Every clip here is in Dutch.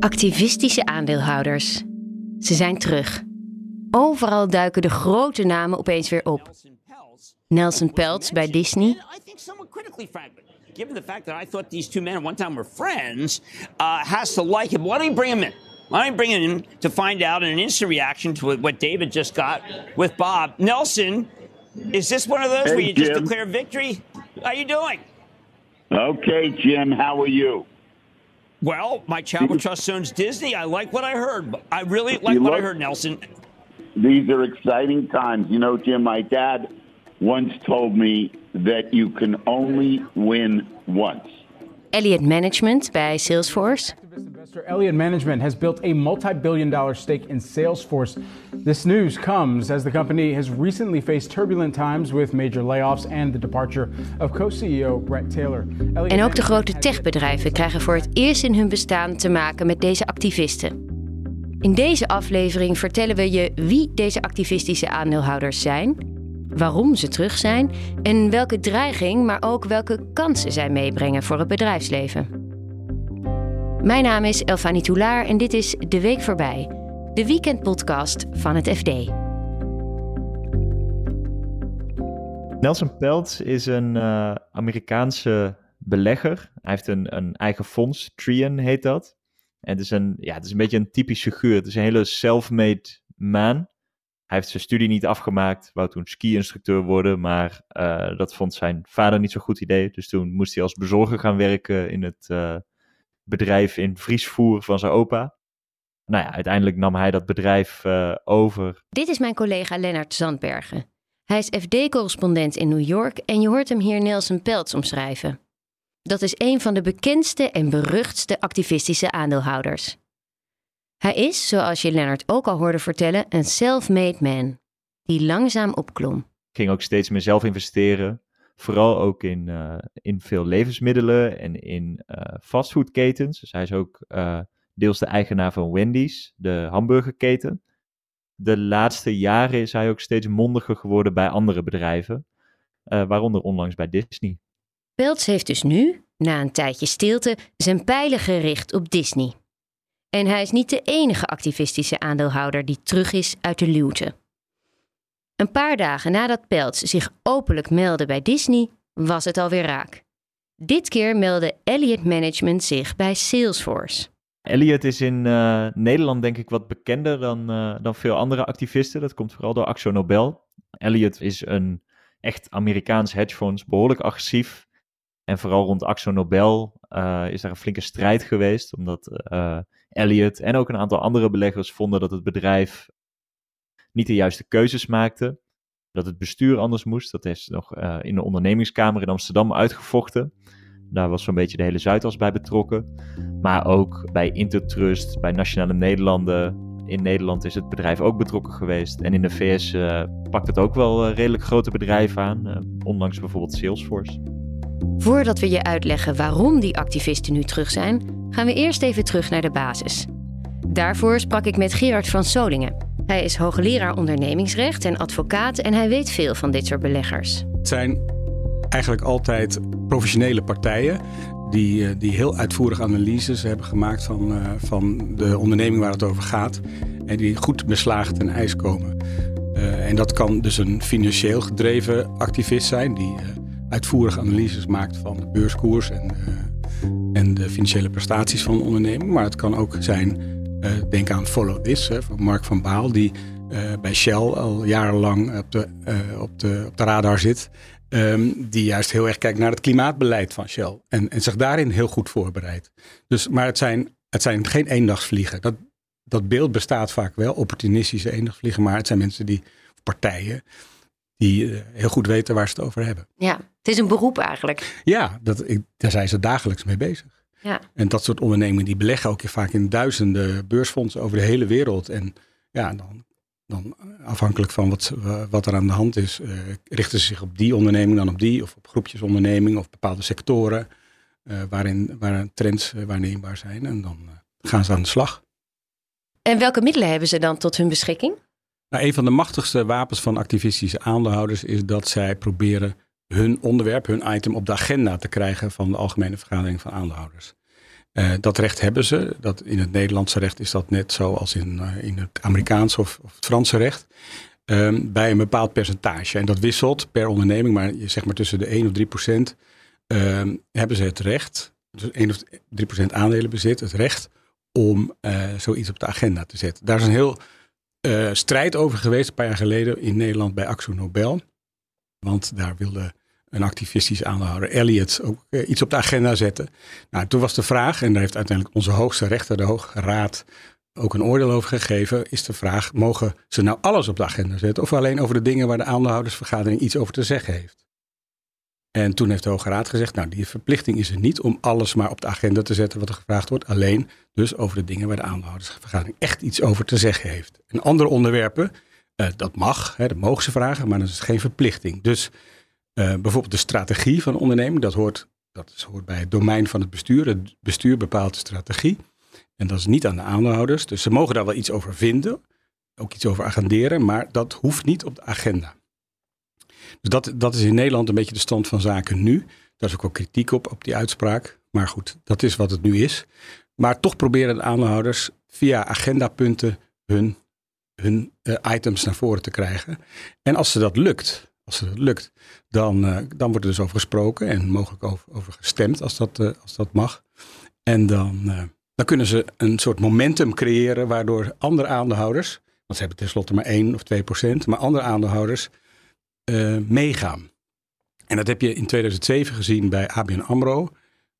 Activistische aandeelhouders. Ze zijn terug. Overal duiken de grote namen opeens weer op. Nelson Peltz bij Disney. I think somewhat critically, frankly, given the fact that I thought these two men at one time were friends, uh, has to like him. Why don't you bring him in? Why don't you bring him in to find out in an instant reaction to what David just got with Bob? Nelson, is this one of those Hey, where you just declare victory? How are you doing? Okay, Jim, how are you? Well, my charitable trust owns Disney. I like what I heard. I really like You what I heard, Nelson. These are exciting times. You know, Jim, my dad once told me that you can only win once. Elliott Management bij Salesforce. Investor Elliott Management has built a multi-billion dollar stake in Salesforce. This news comes as the company has recently faced turbulent times with major layoffs and the departure of co-CEO Brett Taylor. En ook de grote techbedrijven krijgen voor het eerst in hun bestaan te maken met deze activisten. In deze aflevering vertellen we je wie deze activistische aandeelhouders zijn, waarom ze terug zijn en welke dreiging, maar ook welke kansen zij meebrengen voor het bedrijfsleven. Mijn naam is Elfanie Toulaar en dit is De Week Voorbij, de weekendpodcast van het FD. Nelson Peltz is een eh, Amerikaanse belegger. Hij heeft een, een eigen fonds, Trian heet dat. En het is, een, ja, het is een beetje een typisch figuur. Het is een hele self-made man. Hij heeft zijn studie niet afgemaakt, wou toen ski-instructeur worden, maar eh, dat vond zijn vader niet zo'n goed idee. Dus toen moest hij als bezorger gaan werken in het eh, bedrijf in vriesvoer van zijn opa. Nou ja, uiteindelijk nam hij dat bedrijf eh, over Dit is mijn collega Lennart Zandbergen. Hij is FD-correspondent in New York en je hoort hem hier Nelson Peltz omschrijven. Dat is een van de bekendste en beruchtste activistische aandeelhouders. Hij is, zoals je Lennart ook al hoorde vertellen, een self-made man die langzaam opklom. ging ook steeds meer zelf investeren. Vooral ook in, eh, in veel levensmiddelen en in eh fastfoodketens. Dus hij is ook eh, deels de eigenaar van Wendy's, de hamburgerketen. De laatste jaren is hij ook steeds mondiger geworden bij andere bedrijven. waaronder onlangs bij Disney. Peltz heeft dus nu, na een tijdje stilte, zijn pijlen gericht op Disney. En hij is niet de enige activistische aandeelhouder die terug is uit de luwte. Een paar dagen nadat Peltz zich openlijk meldde bij Disney, was het alweer raak. Dit keer meldde Elliott Management zich bij Salesforce. Elliot is in eh, Nederland denk ik wat bekender dan, eh, dan veel andere activisten. Dat komt vooral door Axo Nobel. Elliot is een echt Amerikaans hedgefonds, behoorlijk agressief. En vooral rond Axo Nobel eh, is daar een flinke strijd geweest. Omdat Elliot en ook een aantal andere beleggers vonden dat het bedrijf niet de juiste keuzes maakte. Dat het bestuur anders moest. Dat is nog eh, in de ondernemingskamer in Amsterdam uitgevochten. Daar was zo'n beetje de hele Zuidas bij betrokken. Maar ook bij Intertrust, bij Nationale Nederlanden. In Nederland is het bedrijf ook betrokken geweest. En in de VS eh, pakt het ook wel eh, redelijk grote bedrijven aan. ondanks bijvoorbeeld Salesforce. Voordat we je uitleggen waarom die activisten nu terug zijn, gaan we eerst even terug naar de basis. Daarvoor sprak ik met Gerard van Solingen. Hij is hoogleraar ondernemingsrecht en advocaat en hij weet veel van dit soort beleggers. Het zijn eigenlijk altijd professionele partijen die, eh, die heel uitvoerig analyses hebben gemaakt van, eh, van de onderneming waar het over gaat. En die goed beslagen ten ijs komen. Eh, en dat kan dus een financieel gedreven activist zijn die uitvoerige analyses maakt van de beurskoers en, en de financiële prestaties van een onderneming. Maar het kan ook zijn, eh, denk aan Follow This hè, van Mark van Baal, die eh, bij Shell al jarenlang op de, eh, op de, op de radar zit. Ehm, die juist heel erg kijkt naar het klimaatbeleid van Shell. En, en zich daarin heel goed voorbereidt. Dus, maar het zijn, het zijn geen eendagsvliegen. Dat, dat beeld bestaat vaak wel, opportunistische eendagsvliegen. Maar het zijn mensen die, partijen, die heel goed weten waar ze het over hebben. Ja, het is een beroep eigenlijk. Ja, dat, ik, daar zijn ze dagelijks mee bezig. Ja. En dat soort ondernemingen die beleggen ook vaak in duizenden beursfondsen over de hele wereld. En ja, dan, dan afhankelijk van wat, wat er aan de hand is, eh, richten ze zich op die onderneming dan op die, of op groepjes ondernemingen of bepaalde sectoren eh, waarin, waar trends eh, waarneembaar zijn. En dan eh, gaan ze aan de slag. En welke middelen hebben ze dan tot hun beschikking? Nou, een van de machtigste wapens van activistische aandeelhouders is dat zij proberen hun onderwerp, hun item op de agenda te krijgen van de algemene vergadering van aandeelhouders. dat recht hebben ze. Dat in het Nederlandse recht is dat net zo als in, in het Amerikaanse of, of het Franse recht. Ehm, bij een bepaald percentage. En dat wisselt per onderneming, maar zeg maar tussen de 1 of 3 procent ehm, hebben ze het recht, dus 1 of 3 procent aandelenbezit, het recht om uh, zoiets op de agenda te zetten. Daar is een heel strijd over geweest een paar jaar geleden in Nederland bij Axo Nobel. Want daar wilde een activistisch aandeelhouder, Elliot, ook uh, iets op de agenda zetten. Nou, toen was de vraag, en daar heeft uiteindelijk onze hoogste rechter, de Hoge Raad, ook een oordeel over gegeven, is de vraag: mogen ze nou alles op de agenda zetten of alleen over de dingen waar de aandeelhoudersvergadering iets over te zeggen heeft? En toen heeft de Hoge Raad gezegd: Nou, die verplichting is er niet om alles maar op de agenda te zetten wat er gevraagd wordt, alleen dus over de dingen waar de aandeelhoudersvergadering echt iets over te zeggen heeft. En andere onderwerpen, uh, dat mag, hè, dat mogen ze vragen, maar dat is geen verplichting. Dus bijvoorbeeld de strategie van de onderneming, dat hoort, dat hoort bij het domein van het bestuur. Het bestuur bepaalt de strategie. En dat is niet aan de aandeelhouders. Dus ze mogen daar wel iets over vinden, ook iets over agenderen, maar dat hoeft niet op de agenda. Dus dat, dat is in Nederland een beetje de stand van zaken nu. Daar is ook wel kritiek op, op die uitspraak. Maar goed, dat is wat het nu is. Maar toch proberen de aandeelhouders via agendapunten hun, hun uh, items naar voren te krijgen. En als ze dat lukt, als dat lukt, dan, uh, dan wordt er dus over gesproken en mogelijk over, gestemd als dat, uh, als dat mag. En dan dan kunnen ze een soort momentum creëren waardoor andere aandeelhouders, want ze hebben tenslotte maar 1 of 2 procent, maar andere aandeelhouders meegaan. En dat heb je in 2007 gezien bij ABN AMRO.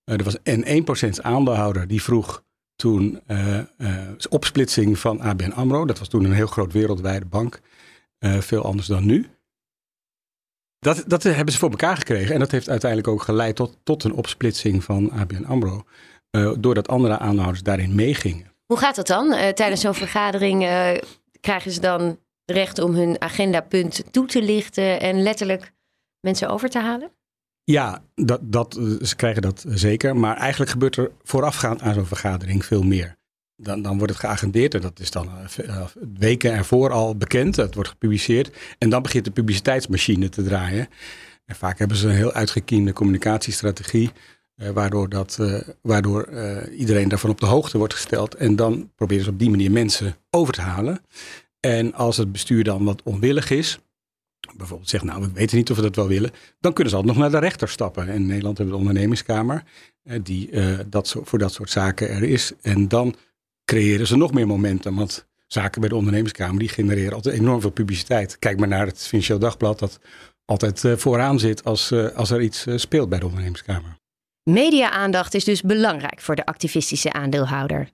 Er was een 1% aandeelhouder die vroeg toen opsplitsing van ABN AMRO. Dat was toen een heel groot wereldwijde bank. veel anders dan nu. Dat, dat hebben ze voor elkaar gekregen. En dat heeft uiteindelijk ook geleid tot, tot een opsplitsing van ABN AMRO. Uh, doordat andere aandeelhouders daarin meegingen. Hoe gaat dat dan? Uh, tijdens zo'n vergadering uh, krijgen ze dan recht om hun agendapunt toe te lichten en letterlijk mensen over te halen? Ja, dat, dat, ze krijgen dat zeker. Maar eigenlijk gebeurt er voorafgaand aan zo'n vergadering veel meer. Dan, dan wordt het geagendeerd en dat is dan weken ervoor al bekend. Het wordt gepubliceerd. En dan begint de publiciteitsmachine te draaien. En vaak hebben ze een heel uitgekiende communicatiestrategie. Uh, waardoor dat, waardoor iedereen daarvan op de hoogte wordt gesteld. En dan proberen ze op die manier mensen over te halen. En als het bestuur dan wat onwillig is, bijvoorbeeld zegt, nou, we weten niet of we dat wel willen, dan kunnen ze altijd nog naar de rechter stappen. En in Nederland hebben we de ondernemingskamer, die dat voor dat soort zaken er is. En dan creëren ze nog meer momentum. Want zaken bij de ondernemingskamer, die genereren altijd enorm veel publiciteit. Kijk maar naar het Financieel Dagblad, dat altijd vooraan zit als, als er iets speelt bij de ondernemingskamer. Media-aandacht is dus belangrijk voor de activistische aandeelhouder.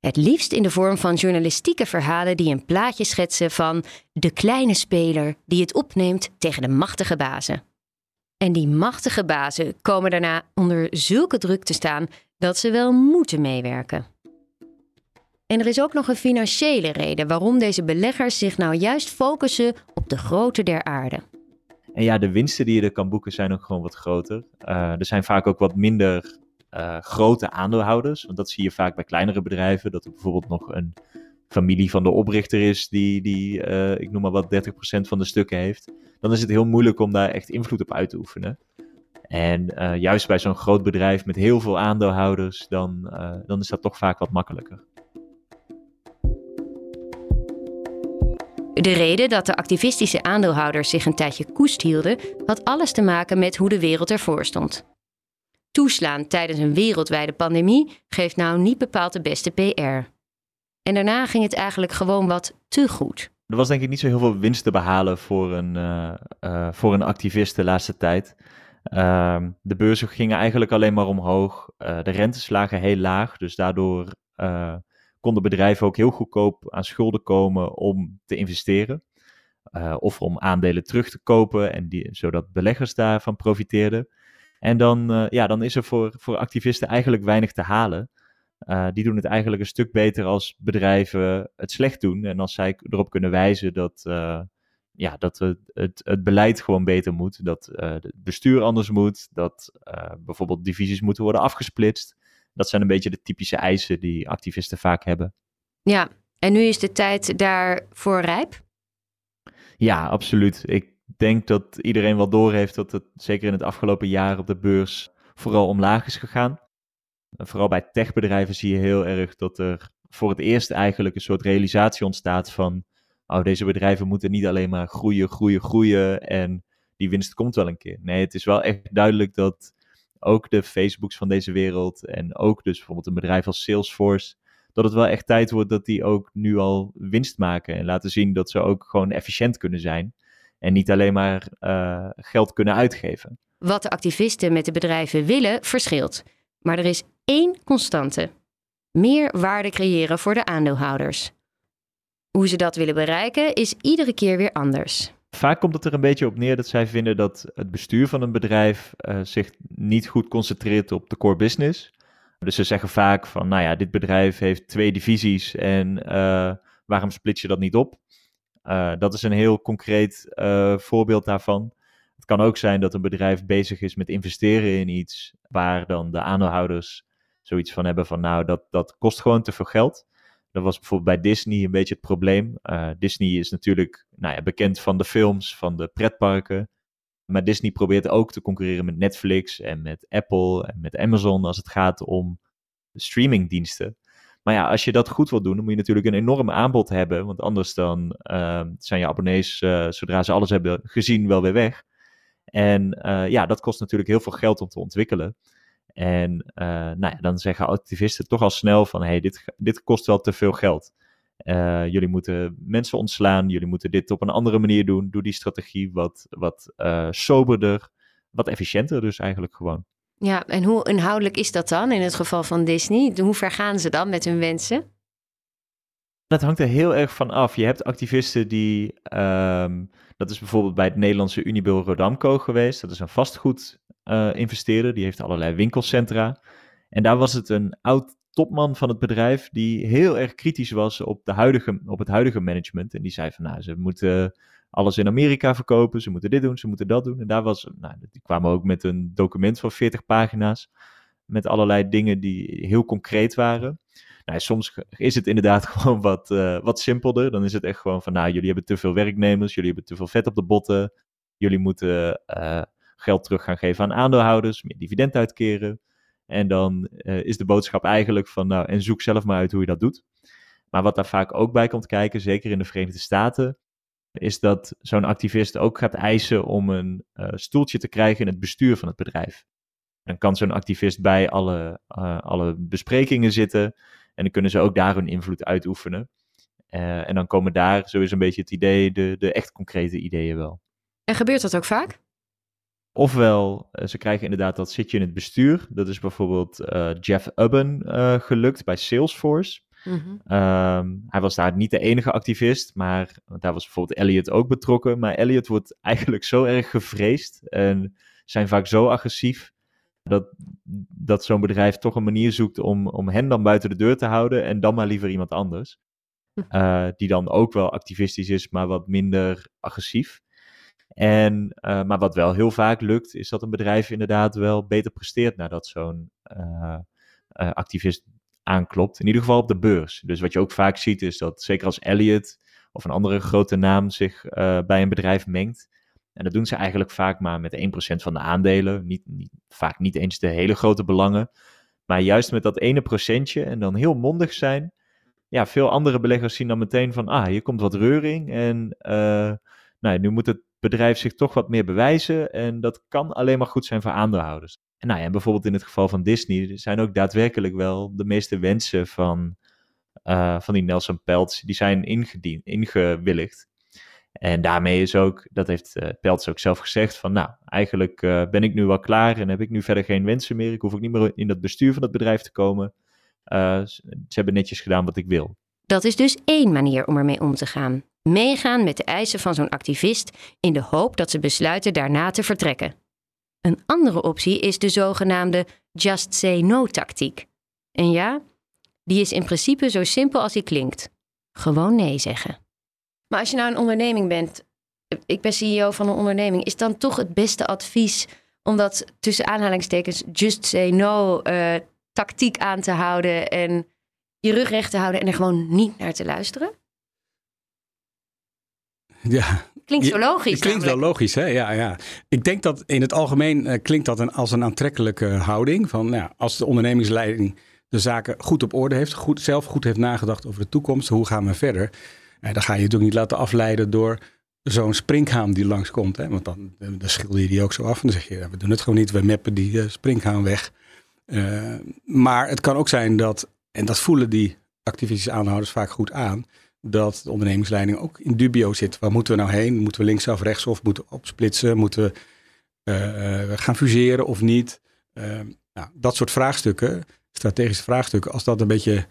Het liefst in de vorm van journalistieke verhalen die een plaatje schetsen van de kleine speler die het opneemt tegen de machtige bazen. En die machtige bazen komen daarna onder zulke druk te staan dat ze wel moeten meewerken. En er is ook nog een financiële reden waarom deze beleggers zich nou juist focussen op de grootte der aarde. En ja, de winsten die je er kan boeken zijn ook gewoon wat groter. Uh, er zijn vaak ook wat minder uh, grote aandeelhouders. Want dat zie je vaak bij kleinere bedrijven. Dat er bijvoorbeeld nog een familie van de oprichter is die, die uh, ik noem maar wat, 30% van de stukken heeft. Dan is het heel moeilijk om daar echt invloed op uit te oefenen. En juist bij zo'n groot bedrijf met heel veel aandeelhouders, dan, dan is dat toch vaak wat makkelijker. De reden dat de activistische aandeelhouders zich een tijdje koest hielden, had alles te maken met hoe de wereld ervoor stond. Toeslaan tijdens een wereldwijde pandemie geeft nou niet bepaald de beste PR. En daarna ging het eigenlijk gewoon wat te goed. Er was denk ik niet zo heel veel winst te behalen voor een, uh, uh, voor een activist de laatste tijd. Uh, de beurzen gingen eigenlijk alleen maar omhoog. Uh, de rentes lagen heel laag, dus daardoor konden bedrijven ook heel goedkoop aan schulden komen om te investeren. Uh, of om aandelen terug te kopen, en die, zodat beleggers daarvan profiteerden. En dan, uh, ja, dan is er voor, voor activisten eigenlijk weinig te halen. Uh, die doen het eigenlijk een stuk beter als bedrijven het slecht doen. En als zij erop kunnen wijzen dat, ja, dat het, het, het, beleid gewoon beter moet. Dat het bestuur anders moet. Dat bijvoorbeeld divisies moeten worden afgesplitst. Dat zijn een beetje de typische eisen die activisten vaak hebben. Ja, en nu is de tijd daarvoor rijp? Ja, absoluut. Ik denk dat iedereen wel doorheeft dat het zeker in het afgelopen jaar op de beurs vooral omlaag is gegaan. vooral bij techbedrijven zie je heel erg dat er voor het eerst eigenlijk een soort realisatie ontstaat van, oh, deze bedrijven moeten niet alleen maar groeien, groeien, groeien en die winst komt wel een keer. Nee, het is wel echt duidelijk dat ook de Facebooks van deze wereld en ook dus bijvoorbeeld een bedrijf als Salesforce, dat het wel echt tijd wordt dat die ook nu al winst maken en laten zien dat ze ook gewoon efficiënt kunnen zijn en niet alleen maar uh, geld kunnen uitgeven. Wat de activisten met de bedrijven willen, verschilt. Maar er is één constante: meer waarde creëren voor de aandeelhouders. Hoe ze dat willen bereiken is iedere keer weer anders. Vaak komt het er een beetje op neer dat zij vinden dat het bestuur van een bedrijf uh, zich niet goed concentreert op de core business. Dus ze zeggen vaak van, nou ja, dit bedrijf heeft twee divisies en uh, waarom split je dat niet op? Uh, dat is een heel concreet voorbeeld daarvan. Het kan ook zijn dat een bedrijf bezig is met investeren in iets waar dan de aandeelhouders zoiets van hebben van, nou, dat, dat kost gewoon te veel geld. Dat was bijvoorbeeld bij Disney een beetje het probleem. Uh, Disney is natuurlijk nou ja, bekend van de films, van de pretparken. Maar Disney probeert ook te concurreren met Netflix en met Apple en met Amazon als het gaat om streamingdiensten. Maar ja, als je dat goed wil doen, dan moet je natuurlijk een enorm aanbod hebben. Want anders dan uh, zijn je abonnees, uh, zodra ze alles hebben gezien, wel weer weg. En ja, dat kost natuurlijk heel veel geld om te ontwikkelen. En uh, nou ja, dan zeggen activisten toch al snel van, hey, dit, dit kost wel te veel geld. Uh, jullie moeten mensen ontslaan, jullie moeten dit op een andere manier doen. Doe die strategie wat, wat uh, soberder, wat efficiënter dus eigenlijk gewoon. Ja, en hoe inhoudelijk is dat dan in het geval van Disney? Hoe ver gaan ze dan met hun wensen? Dat hangt er heel erg van af. Je hebt activisten die, um, dat is bijvoorbeeld bij het Nederlandse Unibil Rodamco geweest. Dat is een vastgoed uh, investeerder. Die heeft allerlei winkelcentra. En daar was het een oud topman van het bedrijf die heel erg kritisch was op, de huidige, op het huidige management. En die zei van nou, ze moeten alles in Amerika verkopen, ze moeten dit doen, ze moeten dat doen. En daar was, nou, die kwamen ook met een document van 40 pagina's met allerlei dingen die heel concreet waren. Nou, soms is het inderdaad gewoon wat, uh, wat simpelder. Dan is het echt gewoon van, nou, jullie hebben te veel werknemers, jullie hebben te veel vet op de botten, jullie moeten uh, geld terug gaan geven aan aandeelhouders, meer dividend uitkeren. En dan uh, is de boodschap eigenlijk van, nou, en zoek zelf maar uit hoe je dat doet. Maar wat daar vaak ook bij komt kijken, zeker in de Verenigde Staten, is dat zo'n activist ook gaat eisen om een stoeltje te krijgen in het bestuur van het bedrijf. Dan kan zo'n activist bij alle, alle besprekingen zitten en dan kunnen ze ook daar hun invloed uitoefenen. en dan komen daar, zo is een beetje het idee, de, de echt concrete ideeën wel. En gebeurt dat ook vaak? Ofwel, uh, ze krijgen inderdaad dat zitje in het bestuur. Dat is bijvoorbeeld uh, Jeff Ubben uh, gelukt bij Salesforce. Mm -hmm. um, hij was daar niet de enige activist, maar daar was bijvoorbeeld Elliot ook betrokken. Maar Elliot wordt eigenlijk zo erg gevreesd en zijn vaak zo agressief dat, dat zo'n bedrijf toch een manier zoekt om, om hen dan buiten de deur te houden en dan maar liever iemand anders. Uh, die dan ook wel activistisch is, maar wat minder agressief. En, uh, maar wat wel heel vaak lukt, is dat een bedrijf inderdaad wel beter presteert nadat zo'n uh, uh, activist aanklopt. In ieder geval op de beurs. Dus wat je ook vaak ziet, is dat zeker als Elliot of een andere grote naam zich bij een bedrijf mengt. En dat doen ze eigenlijk vaak maar met 1% van de aandelen. Niet, niet, vaak niet eens de hele grote belangen. Maar juist met dat ene procentje en dan heel mondig zijn. Ja, veel andere beleggers zien dan meteen van, ah, hier komt wat reuring. En nou, nu moet het bedrijf zich toch wat meer bewijzen. En dat kan alleen maar goed zijn voor aandeelhouders. En, nou ja, bijvoorbeeld in het geval van Disney zijn ook daadwerkelijk wel de meeste wensen van, uh, van die Nelson Peltz, die zijn ingediend, ingewilligd. En daarmee is ook, dat heeft uh, Peltz ook zelf gezegd, van nou, eigenlijk uh, ben ik nu wel klaar en heb ik nu verder geen wensen meer. Ik hoef ook niet meer in dat bestuur van het bedrijf te komen. ze hebben netjes gedaan wat ik wil. Dat is dus één manier om ermee om te gaan meegaan met de eisen van zo'n activist in de hoop dat ze besluiten daarna te vertrekken. Een andere optie is de zogenaamde just say no tactiek. En ja, die is in principe zo simpel als die klinkt. Gewoon nee zeggen. Maar als je nou een onderneming bent, ik ben CEO van een onderneming, is dan toch het beste advies om dat tussen aanhalingstekens just say no uh, tactiek aan te houden en je rug recht te houden en er gewoon niet naar te luisteren? Ja, Klinkt zo logisch. Het klinkt wel logisch, hè? Ja, ja. Ik denk dat in het algemeen eh, klinkt dat een, als een aantrekkelijke houding. Van, nou, ja, als de ondernemingsleiding de zaken goed op orde heeft, goed, zelf goed heeft nagedacht over de toekomst, hoe gaan we verder? En dan ga je natuurlijk niet laten afleiden door zo'n springhaan die langskomt. Hè? Want dan, dan schilder je die ook zo af en dan zeg je, we doen het gewoon niet, we meppen die eh, springhaan weg. Eh, maar het kan ook zijn dat, en dat voelen die activistische aanhouders vaak goed aan, dat de ondernemingsleiding ook in dubio zit. Waar moeten we nou heen? Moeten we linksaf, rechtsaf? Moeten we opsplitsen? Moeten we eh, gaan fuseren of niet? Eh, nou, dat soort vraagstukken, strategische vraagstukken, als dat een beetje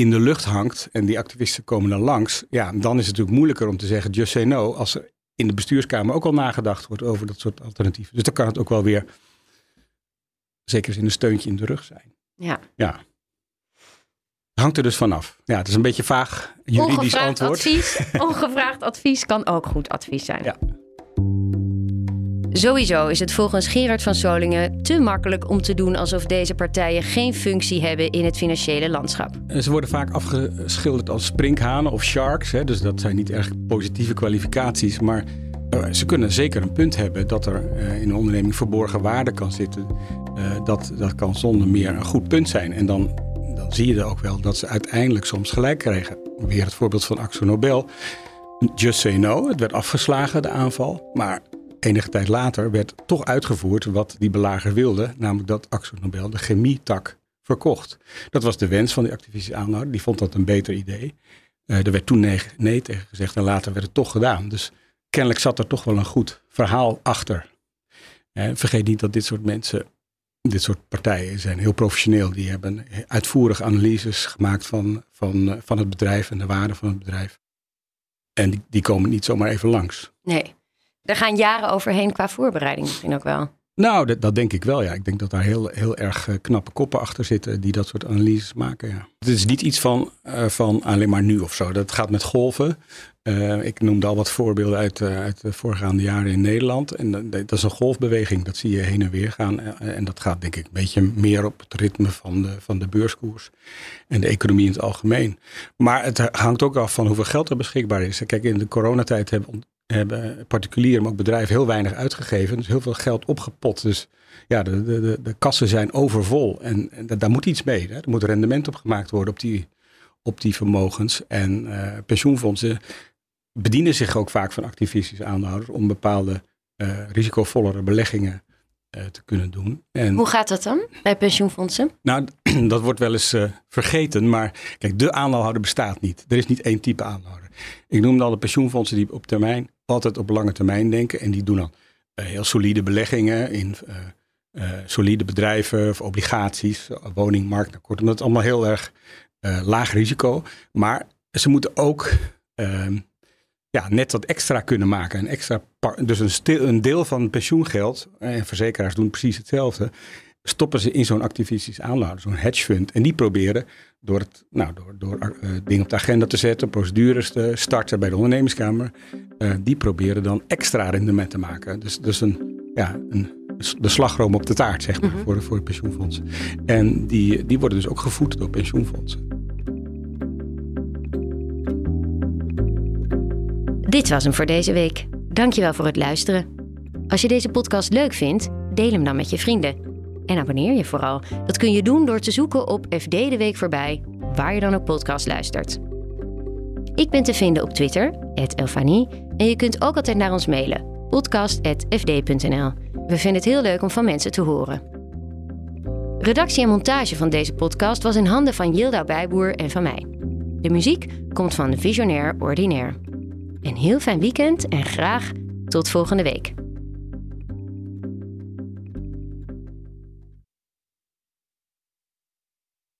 in de lucht hangt en die activisten komen dan langs, ja, dan is het natuurlijk moeilijker om te zeggen just say no als er in de bestuurskamer ook al nagedacht wordt over dat soort alternatieven. Dus dan kan het ook wel weer zeker in een steuntje in de rug zijn. Ja. Ja. Hangt er dus vanaf. Ja, het is een beetje vaag juridisch Ongevraagd antwoord. advies. Ongevraagd advies kan ook goed advies zijn. Ja. Sowieso is het volgens Gerard van Solingen te makkelijk om te doen alsof deze partijen geen functie hebben in het financiële landschap. Ze worden vaak afgeschilderd als sprinkhanen of sharks. Hè, dus dat zijn niet erg positieve kwalificaties. Maar eh, ze kunnen zeker een punt hebben dat er eh, in een onderneming verborgen waarde kan zitten. Eh, dat, dat kan zonder meer een goed punt zijn. En dan, dan zie je er ook wel dat ze uiteindelijk soms gelijk krijgen. Weer het voorbeeld van Axo Nobel. Just say no. Het werd afgeslagen, de aanval. Maar enige tijd later werd toch uitgevoerd wat die belager wilde. Namelijk dat Axo Nobel de chemietak verkocht. Dat was de wens van die activistische aanhouder. Die vond dat een beter idee. Eh, er werd toen nee, nee tegen gezegd en later werd het toch gedaan. Dus kennelijk zat er toch wel een goed verhaal achter. Eh, vergeet niet dat dit soort mensen, dit soort partijen zijn heel professioneel. Die hebben uitvoerige analyses gemaakt van, van, eh, van het bedrijf en de waarde van het bedrijf. En die, die komen niet zomaar even langs. Nee. Er gaan jaren overheen qua voorbereiding misschien ook wel. Nou, dat, dat denk ik wel, ja. Ik denk dat daar heel, heel erg eh, knappe koppen achter zitten die dat soort analyses maken, ja. Het is niet iets van, eh, van alleen maar nu of zo. Dat gaat met golven. Eh, ik noemde al wat voorbeelden uit, eh, uit de voorgaande jaren in Nederland. En dat, dat is een golfbeweging, dat zie je heen en weer gaan. En dat gaat denk ik een beetje meer op het ritme van de, van de beurskoers en de economie in het algemeen. Maar het hangt ook af van hoeveel geld er beschikbaar is. Kijk, in de coronatijd hebben hebben particulieren, maar ook bedrijven heel weinig uitgegeven. Dus heel veel geld opgepot. Dus ja, de, de, de, de kassen zijn overvol. En, en daar moet iets mee. Hè. Er moet rendement op gemaakt worden op die, op die vermogens. En uh, pensioenfondsen bedienen zich ook vaak van activistische aandeelhouders om bepaalde uh, risicovollere beleggingen uh, te kunnen doen. En, Hoe gaat dat dan bij pensioenfondsen? Nou, dat wordt wel eens vergeten. Maar kijk, de aandeelhouder bestaat niet. Er is niet één type aandeelhouder. Ik noemde al de pensioenfondsen die op termijn altijd op lange termijn denken. En die doen dan uh, heel solide beleggingen in uh, uh, solide bedrijven of obligaties, woningmarkt. Nou, kortom, dat is allemaal heel erg laag risico. Maar ze moeten ook ehm, ja, net wat extra kunnen maken. Een extra dus een, een deel van pensioengeld, en verzekeraars doen precies hetzelfde, stoppen ze in zo'n activistisch aandeelhouder, zo'n hedge fund. En die proberen door, het, nou, door, door uh, dingen op de agenda te zetten, procedures te starten bij de ondernemingskamer, uh, die proberen dan extra rendement te maken. Dus, dus een, ja, een, de slagroom op de taart, zeg maar, mm -hmm. voor, voor de pensioenfondsen. En die, die worden dus ook gevoed door pensioenfondsen. Dit was hem voor deze week. Dankjewel voor het luisteren. Als je deze podcast leuk vindt, deel hem dan met je vrienden. En abonneer je vooral. Dat kun je doen door te zoeken op FD de Week voorbij, waar je dan ook podcast luistert. Ik ben te vinden op Twitter, Elfanie, en je kunt ook altijd naar ons mailen, podcast.fd.nl. We vinden het heel leuk om van mensen te horen. Redactie en montage van deze podcast was in handen van Yilda Bijboer en van mij. De muziek komt van Visionair Ordinaire. Een heel fijn weekend en graag tot volgende week.